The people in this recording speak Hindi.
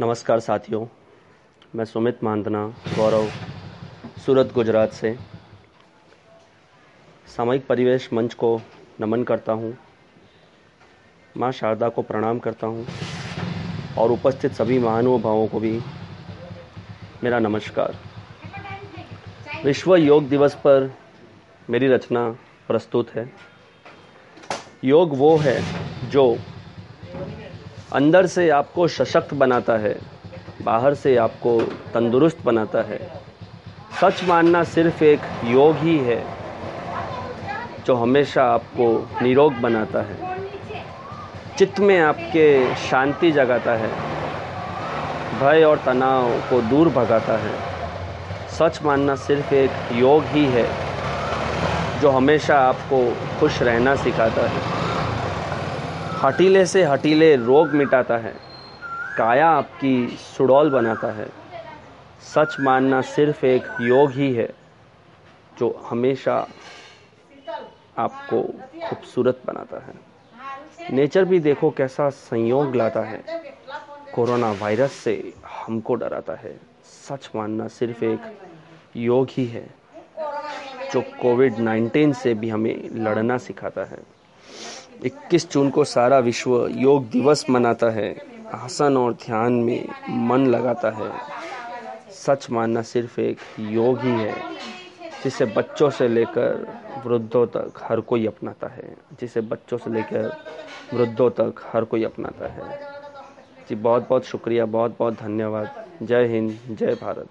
नमस्कार साथियों, मैं सुमित मांदना, गौरव, सूरत, गुजरात से। सामयिक परिवेश मंच को नमन करता हूँ, माँ शारदा को प्रणाम करता हूँ, और उपस्थित सभी महानुभावों को भी मेरा नमस्कार। विश्व योग दिवस पर मेरी रचना प्रस्तुत है। योग वो है जो अंदर से आपको सशक्त बनाता है, बाहर से आपको तंदुरुस्त बनाता है। सच मानना सिर्फ़ एक योग ही है, जो हमेशा आपको निरोग बनाता है। चित्त में आपके शांति जगाता है, भय और तनाव को दूर भगाता है। सच मानना सिर्फ़ एक योग ही है, जो हमेशा आपको खुश रहना सिखाता है। हटीले से हटीले रोग मिटाता है। काया आपकी सुडौल बनाता है। सच मानना सिर्फ़ एक योग ही है, जो हमेशा आपको खूबसूरत बनाता है। नेचर भी देखो कैसा संयोग लाता है। कोरोना वायरस से हमको डराता है। सच मानना सिर्फ़ एक योग ही है, जो कोविड 19 से भी हमें लड़ना सिखाता है। 21 जून को सारा विश्व योग दिवस मनाता है। आसन और ध्यान में मन लगाता है। सच मानना सिर्फ़ एक योग ही है, जिसे बच्चों से लेकर वृद्धों तक हर कोई अपनाता है। जिसे बच्चों से लेकर वृद्धों तक हर कोई अपनाता है। जी बहुत बहुत शुक्रिया बहुत बहुत धन्यवाद। जय हिंद, जय भारत।